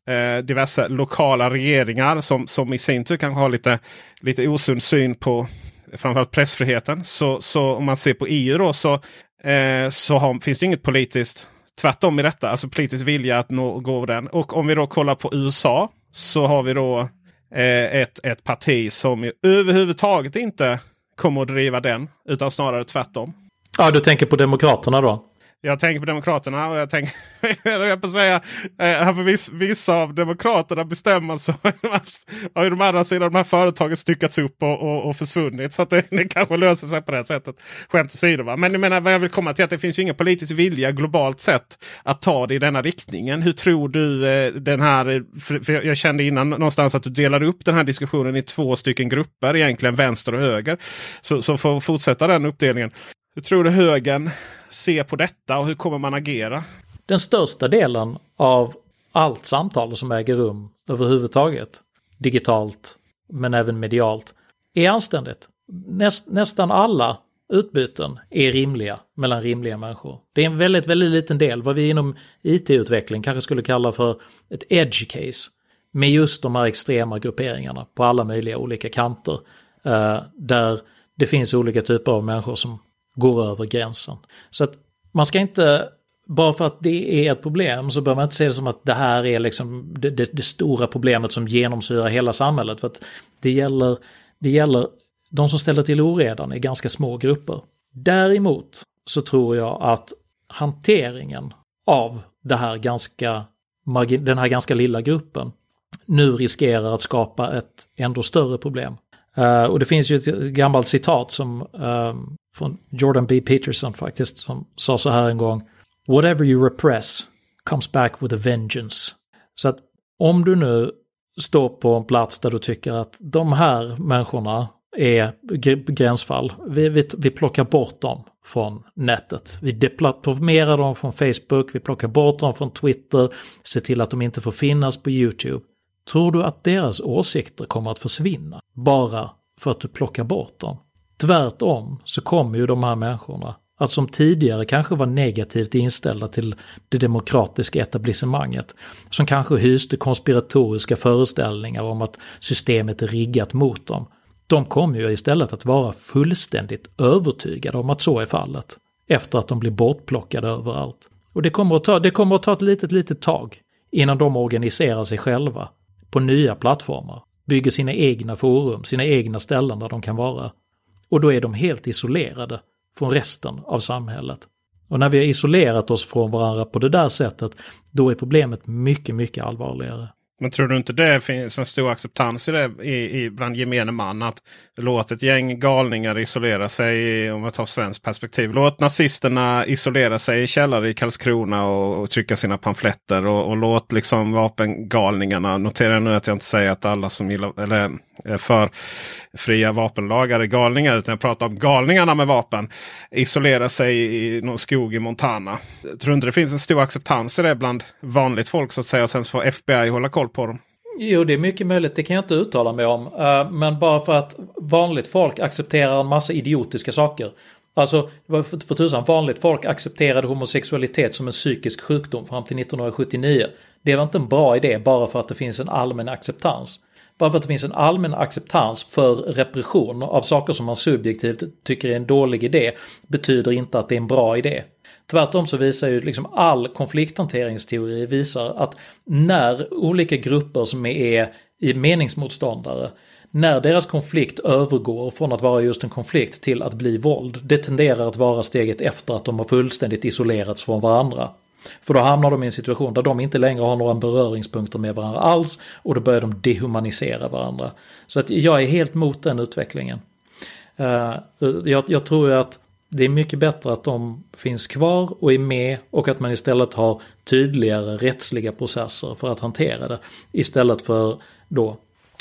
eh diverse lokala regeringar som, som i sin tur kanske har lite, lite osund syn på framförallt pressfriheten. Så, så om man ser på EU då så, eh, så har, finns det inget politiskt tvärtom i detta. Alltså politisk vilja att nå, gå den. Och om vi då kollar på USA så har vi då eh, ett, ett parti som överhuvudtaget inte kommer att driva den. Utan snarare tvärtom. Ja, du tänker på Demokraterna då? Jag tänker på Demokraterna och jag tänker <laughs> jag på säga, eh, för viss, vissa av Demokraterna bestämmer så <laughs> har ju de andra sidan de här företagen styckats upp och, och, och försvunnit. Så att det, <laughs> det kanske löser sig på det sättet. Skämt åsido. Va? Men jag menar vad jag vill komma till att det finns ju ingen politisk vilja globalt sett att ta det i denna riktningen. Hur tror du eh, den här, eh, för, för jag kände innan någonstans att du delade upp den här diskussionen i två stycken grupper, egentligen vänster och höger. Så, så för att fortsätta den uppdelningen. Hur tror du högern ser på detta och hur kommer man agera? Den största delen av allt samtal som äger rum överhuvudtaget, digitalt men även medialt, är anständigt. Näst, nästan alla utbyten är rimliga mellan rimliga människor. Det är en väldigt, väldigt liten del, vad vi inom IT-utveckling kanske skulle kalla för ett edge case. Med just de här extrema grupperingarna på alla möjliga olika kanter. Eh, där det finns olika typer av människor som går över gränsen. Så att man ska inte, bara för att det är ett problem så bör man inte se det som att det här är liksom det, det, det stora problemet som genomsyrar hela samhället. För att det gäller, det gäller, de som ställer till oredan är ganska små grupper. Däremot så tror jag att hanteringen av det här ganska, den här ganska lilla gruppen nu riskerar att skapa ett ändå större problem. Uh, och det finns ju ett gammalt citat som um, från Jordan B. Peterson faktiskt som sa så här en gång. Whatever you repress comes back with a vengeance. Så att om du nu står på en plats där du tycker att de här människorna är gränsfall. Vi, vi, vi plockar bort dem från nätet. Vi deplattformerar dem från Facebook, vi plockar bort dem från Twitter, ser till att de inte får finnas på YouTube. Tror du att deras åsikter kommer att försvinna bara för att du plockar bort dem? Tvärtom så kommer ju de här människorna att som tidigare kanske var negativt inställda till det demokratiska etablissemanget, som kanske hyste konspiratoriska föreställningar om att systemet är riggat mot dem, de kommer ju istället att vara fullständigt övertygade om att så är fallet, efter att de blir bortplockade överallt. Och det kommer att ta, det kommer att ta ett litet, litet tag innan de organiserar sig själva på nya plattformar, bygger sina egna forum, sina egna ställen där de kan vara. Och då är de helt isolerade från resten av samhället. Och när vi har isolerat oss från varandra på det där sättet, då är problemet mycket, mycket allvarligare. Men tror du inte det finns en stor acceptans i det i, i bland gemene man? Att låt ett gäng galningar isolera sig, om man tar svenskt perspektiv. Låt nazisterna isolera sig i källare i Karlskrona och, och trycka sina pamfletter. Och, och, låt liksom vapengalningarna, notera nu att jag inte säger att alla som gillar, eller eh, för fria vapenlagar är galningar. Utan jag pratar om galningarna med vapen. Isolera sig i någon skog i Montana. Tror du inte det finns en stor acceptans i det bland vanligt folk så att säga. Och sen får FBI hålla koll på dem. Jo, det är mycket möjligt. Det kan jag inte uttala mig om. Eh, men bara för att vanligt folk accepterar en massa idiotiska saker. Alltså, för tusan, vanligt folk accepterade homosexualitet som en psykisk sjukdom fram till 1979. Det var inte en bra idé bara för att det finns en allmän acceptans. Bara för att det finns en allmän acceptans för repression av saker som man subjektivt tycker är en dålig idé betyder inte att det är en bra idé. Tvärtom så visar ju liksom all konflikthanteringsteori visar att när olika grupper som är meningsmotståndare när deras konflikt övergår från att vara just en konflikt till att bli våld, det tenderar att vara steget efter att de har fullständigt isolerats från varandra. För då hamnar de i en situation där de inte längre har några beröringspunkter med varandra alls och då börjar de dehumanisera varandra. Så att jag är helt mot den utvecklingen. Eh, eh, jag, jag tror att det är mycket bättre att de finns kvar och är med och att man istället har tydligare rättsliga processer för att hantera det. Istället för då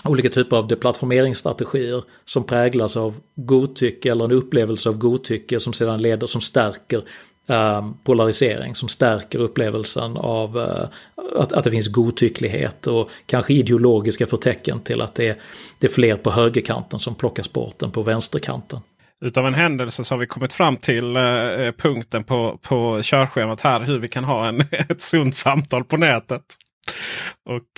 olika typer av deplattformeringsstrategier som präglas av godtycke eller en upplevelse av godtycke som sedan leder, som stärker Ehm, polarisering, som stärker upplevelsen av eh, att, att det finns godtycklighet och kanske ideologiska förtecken till att det är, det är fler på högerkanten som plockas bort än på vänsterkanten. Utav en händelse så har vi kommit fram till eh, eh, punkten på, på körschemat här hur vi kan ha en, <laughs> ett sunt samtal på nätet. Och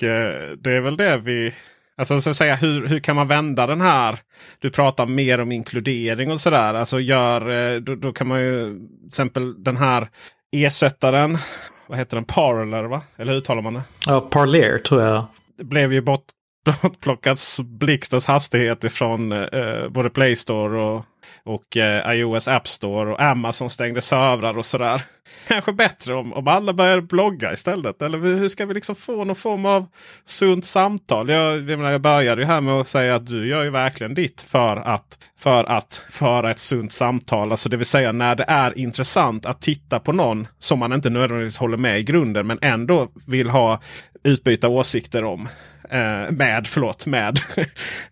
det är väl det vi Alltså så att säga, hur, hur kan man vända den här? Du pratar mer om inkludering och sådär. Alltså gör, eh, då, då, kan man ju till exempel den här ersättaren. Vad heter den? Parler va? Eller hur uttalar man det? Ja, Parler tror jag. Det blev ju bort, <laughs> bortplockats blixtens hastighet ifrån eh, både Play Store och och eh, iOS App Store och Amazon stängde servrar och sådär. Kanske bättre om, om alla börjar blogga istället. Eller hur ska vi liksom få någon form av sunt samtal? Jag, jag, menar, jag började ju här med att säga att du gör ju verkligen ditt för att, för att föra ett sunt samtal. Alltså det vill säga när det är intressant att titta på någon som man inte nödvändigtvis håller med i grunden men ändå vill ha utbyta åsikter om. Eh, med, förlåt, med. <laughs>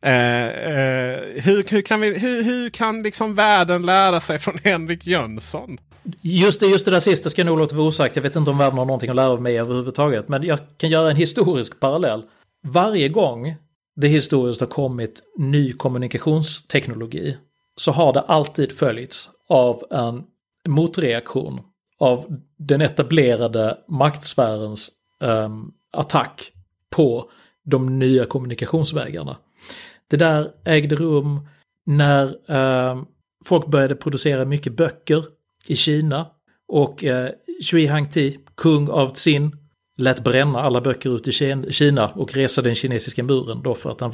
eh, eh, hur, hur, kan vi, hur, hur kan liksom världen lära sig från Henrik Jönsson? Just det, just det där sista ska jag nog låta vara osagt. Jag vet inte om världen har någonting att lära av mig överhuvudtaget. Men jag kan göra en historisk parallell. Varje gång det historiskt har kommit ny kommunikationsteknologi så har det alltid följts av en motreaktion av den etablerade maktsfärens um, attack på de nya kommunikationsvägarna. Det där ägde rum när um, folk började producera mycket böcker i Kina och eh, Shui Hangti, kung av Tsin, lät bränna alla böcker ut i Kina och resa den kinesiska muren då för att han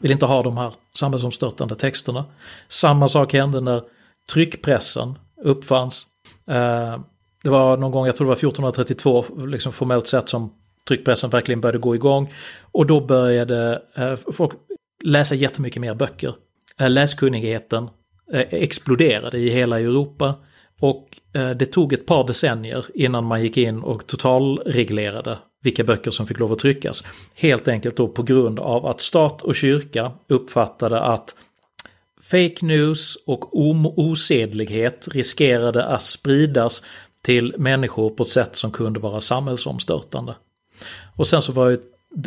vill inte ha de här samhällsomstörtande texterna. Samma sak hände när tryckpressen uppfanns. Eh, det var någon gång, jag tror det var 1432, liksom formellt sett som tryckpressen verkligen började gå igång. Och då började eh, folk läsa jättemycket mer böcker. Eh, läskunnigheten eh, exploderade i hela Europa. Och eh, det tog ett par decennier innan man gick in och totalreglerade vilka böcker som fick lov att tryckas. Helt enkelt då på grund av att stat och kyrka uppfattade att fake news och osedlighet riskerade att spridas till människor på ett sätt som kunde vara samhällsomstörtande. Och sen så var ju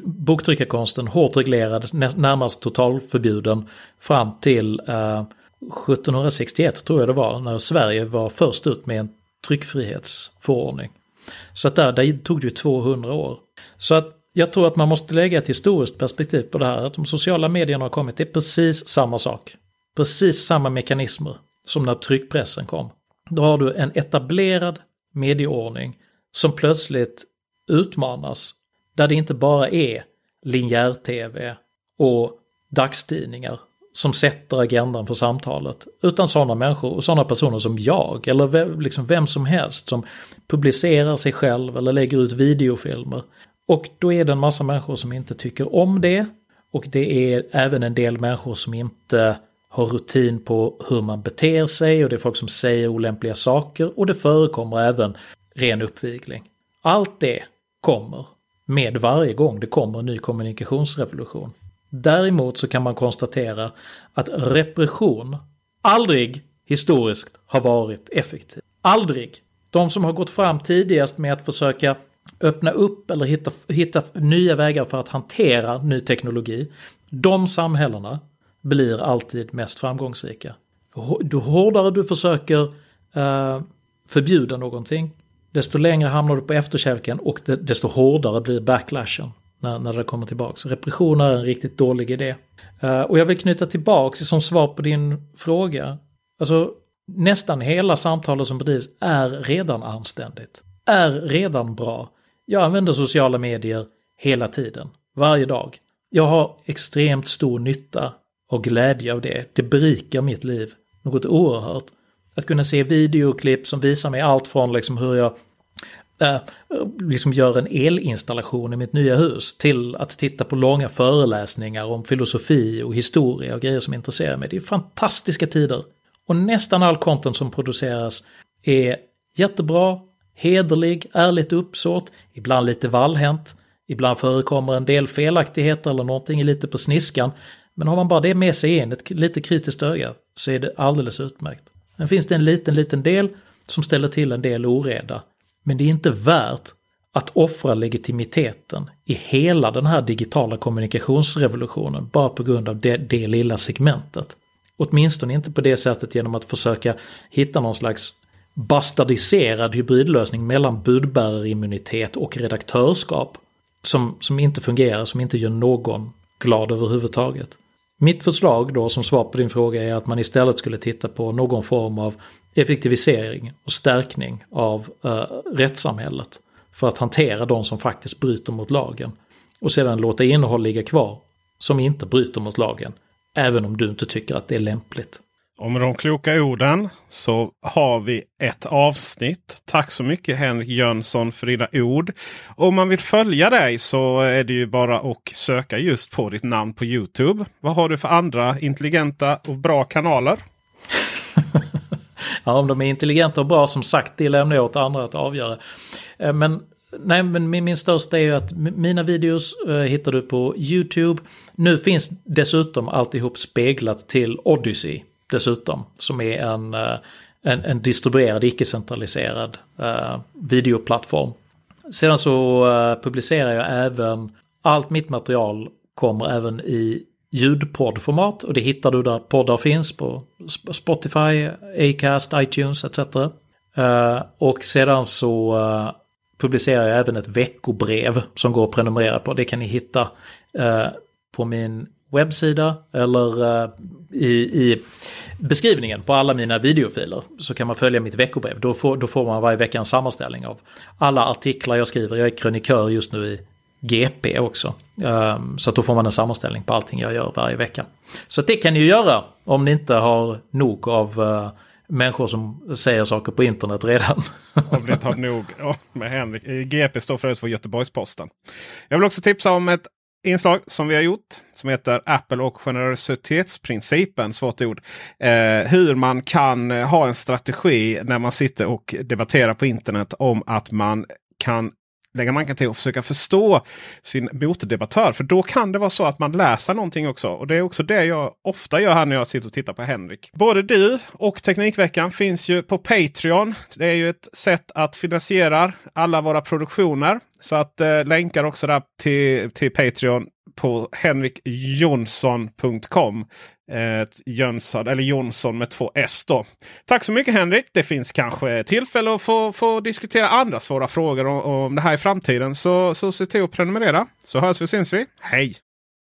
boktryckarkonsten hårt reglerad, närmast totalförbjuden fram till eh, 1761 tror jag det var, när Sverige var först ut med en tryckfrihetsförordning. Så att där, där tog det ju 200 år. Så att jag tror att man måste lägga ett historiskt perspektiv på det här. Att de sociala medierna har kommit, det är precis samma sak. Precis samma mekanismer som när tryckpressen kom. Då har du en etablerad medieordning som plötsligt utmanas. Där det inte bara är linjär-tv och dagstidningar som sätter agendan för samtalet. Utan sådana människor och sådana personer som jag eller liksom vem som helst som publicerar sig själv eller lägger ut videofilmer. Och då är det en massa människor som inte tycker om det. Och det är även en del människor som inte har rutin på hur man beter sig och det är folk som säger olämpliga saker och det förekommer även ren uppvigling. Allt det kommer med varje gång det kommer en ny kommunikationsrevolution. Däremot så kan man konstatera att repression aldrig historiskt har varit effektiv. Aldrig. De som har gått fram tidigast med att försöka öppna upp eller hitta, hitta nya vägar för att hantera ny teknologi. De samhällena blir alltid mest framgångsrika. Ju hårdare du försöker eh, förbjuda någonting, desto längre hamnar du på efterkälken och desto hårdare blir backlashen när, när det kommer tillbaks. Repression är en riktigt dålig idé. Uh, och jag vill knyta tillbaks som svar på din fråga. Alltså nästan hela samtalet som bedrivs är redan anständigt. Är redan bra. Jag använder sociala medier hela tiden. Varje dag. Jag har extremt stor nytta och glädje av det. Det berikar mitt liv. Något oerhört. Att kunna se videoklipp som visar mig allt från liksom hur jag Eh, liksom gör en elinstallation i mitt nya hus till att titta på långa föreläsningar om filosofi och historia och grejer som intresserar mig. Det är fantastiska tider. Och nästan all content som produceras är jättebra, hederlig, ärligt uppsåt, ibland lite vallhänt, ibland förekommer en del felaktigheter eller någonting lite på sniskan. Men har man bara det med sig in, ett lite kritiskt öga, så är det alldeles utmärkt. Sen finns det en liten, liten del som ställer till en del oreda. Men det är inte värt att offra legitimiteten i hela den här digitala kommunikationsrevolutionen bara på grund av det, det lilla segmentet. Åtminstone inte på det sättet genom att försöka hitta någon slags bastardiserad hybridlösning mellan budbärarimmunitet och redaktörskap som, som inte fungerar, som inte gör någon glad överhuvudtaget. Mitt förslag då som svar på din fråga är att man istället skulle titta på någon form av effektivisering och stärkning av eh, rättssamhället för att hantera de som faktiskt bryter mot lagen. Och sedan låta innehåll ligga kvar som inte bryter mot lagen, även om du inte tycker att det är lämpligt. Och med de kloka orden så har vi ett avsnitt. Tack så mycket Henrik Jönsson för dina ord. Om man vill följa dig så är det ju bara att söka just på ditt namn på Youtube. Vad har du för andra intelligenta och bra kanaler? Ja, om de är intelligenta och bra som sagt, det lämnar jag åt andra att avgöra. Eh, men Nej, men min, största är ju att mina videos eh, hittar du på YouTube. Nu finns dessutom alltihop speglat till Odyssey dessutom. Som är en, eh, en, en distribuerad, icke-centraliserad uh, videoplattform. Sedan så publicerar jag även allt mitt material kommer även i ljudpoddformat och det hittar du där poddar finns på Spotify, Acast, iTunes etc. Eh, och sedan så eh, publicerar jag även ett veckobrev som går att prenumerera på. Det kan ni hitta eh, på min webbsida eller i, i, beskrivningen på alla mina videofiler. Så kan man följa mitt veckobrev. Då får, då får man varje vecka en sammanställning av alla artiklar jag skriver. Jag är krönikör just nu i GP också. Ehm, så att då får man en sammanställning på allting jag gör varje vecka. Så det kan ni ju göra om ni inte har nog av eh, människor som säger saker på internet redan. <laughs> Om ni inte har nog oh, med Henrik. Eh, GP står förut för Göteborgs-Posten. Jag vill också tipsa om ett inslag som vi har gjort som heter Apple och generositetsprincipen. Svårt ord. Eh, hur man kan eh, ha en strategi när man sitter och debatterar på internet om att man kan lägga manken till och försöka förstå sin motdebattör. För då kan det vara så att man läser någonting också. Och det är också det jag ofta gör här när jag sitter och tittar på Henrik. Både du och Teknikveckan finns ju på Patreon. Det är ju ett sätt att finansiera alla våra produktioner. Så att eh, länkar också där till, till Patreon på henrikjonsson.com. Eh, Jönsson, eller Jonsson med två S då. Tack så mycket Henrik! Det finns kanske tillfälle att få, få diskutera andra svåra frågor om, om det här i framtiden. Så, så se till att prenumerera. Så hörs vi syns vi. Hej!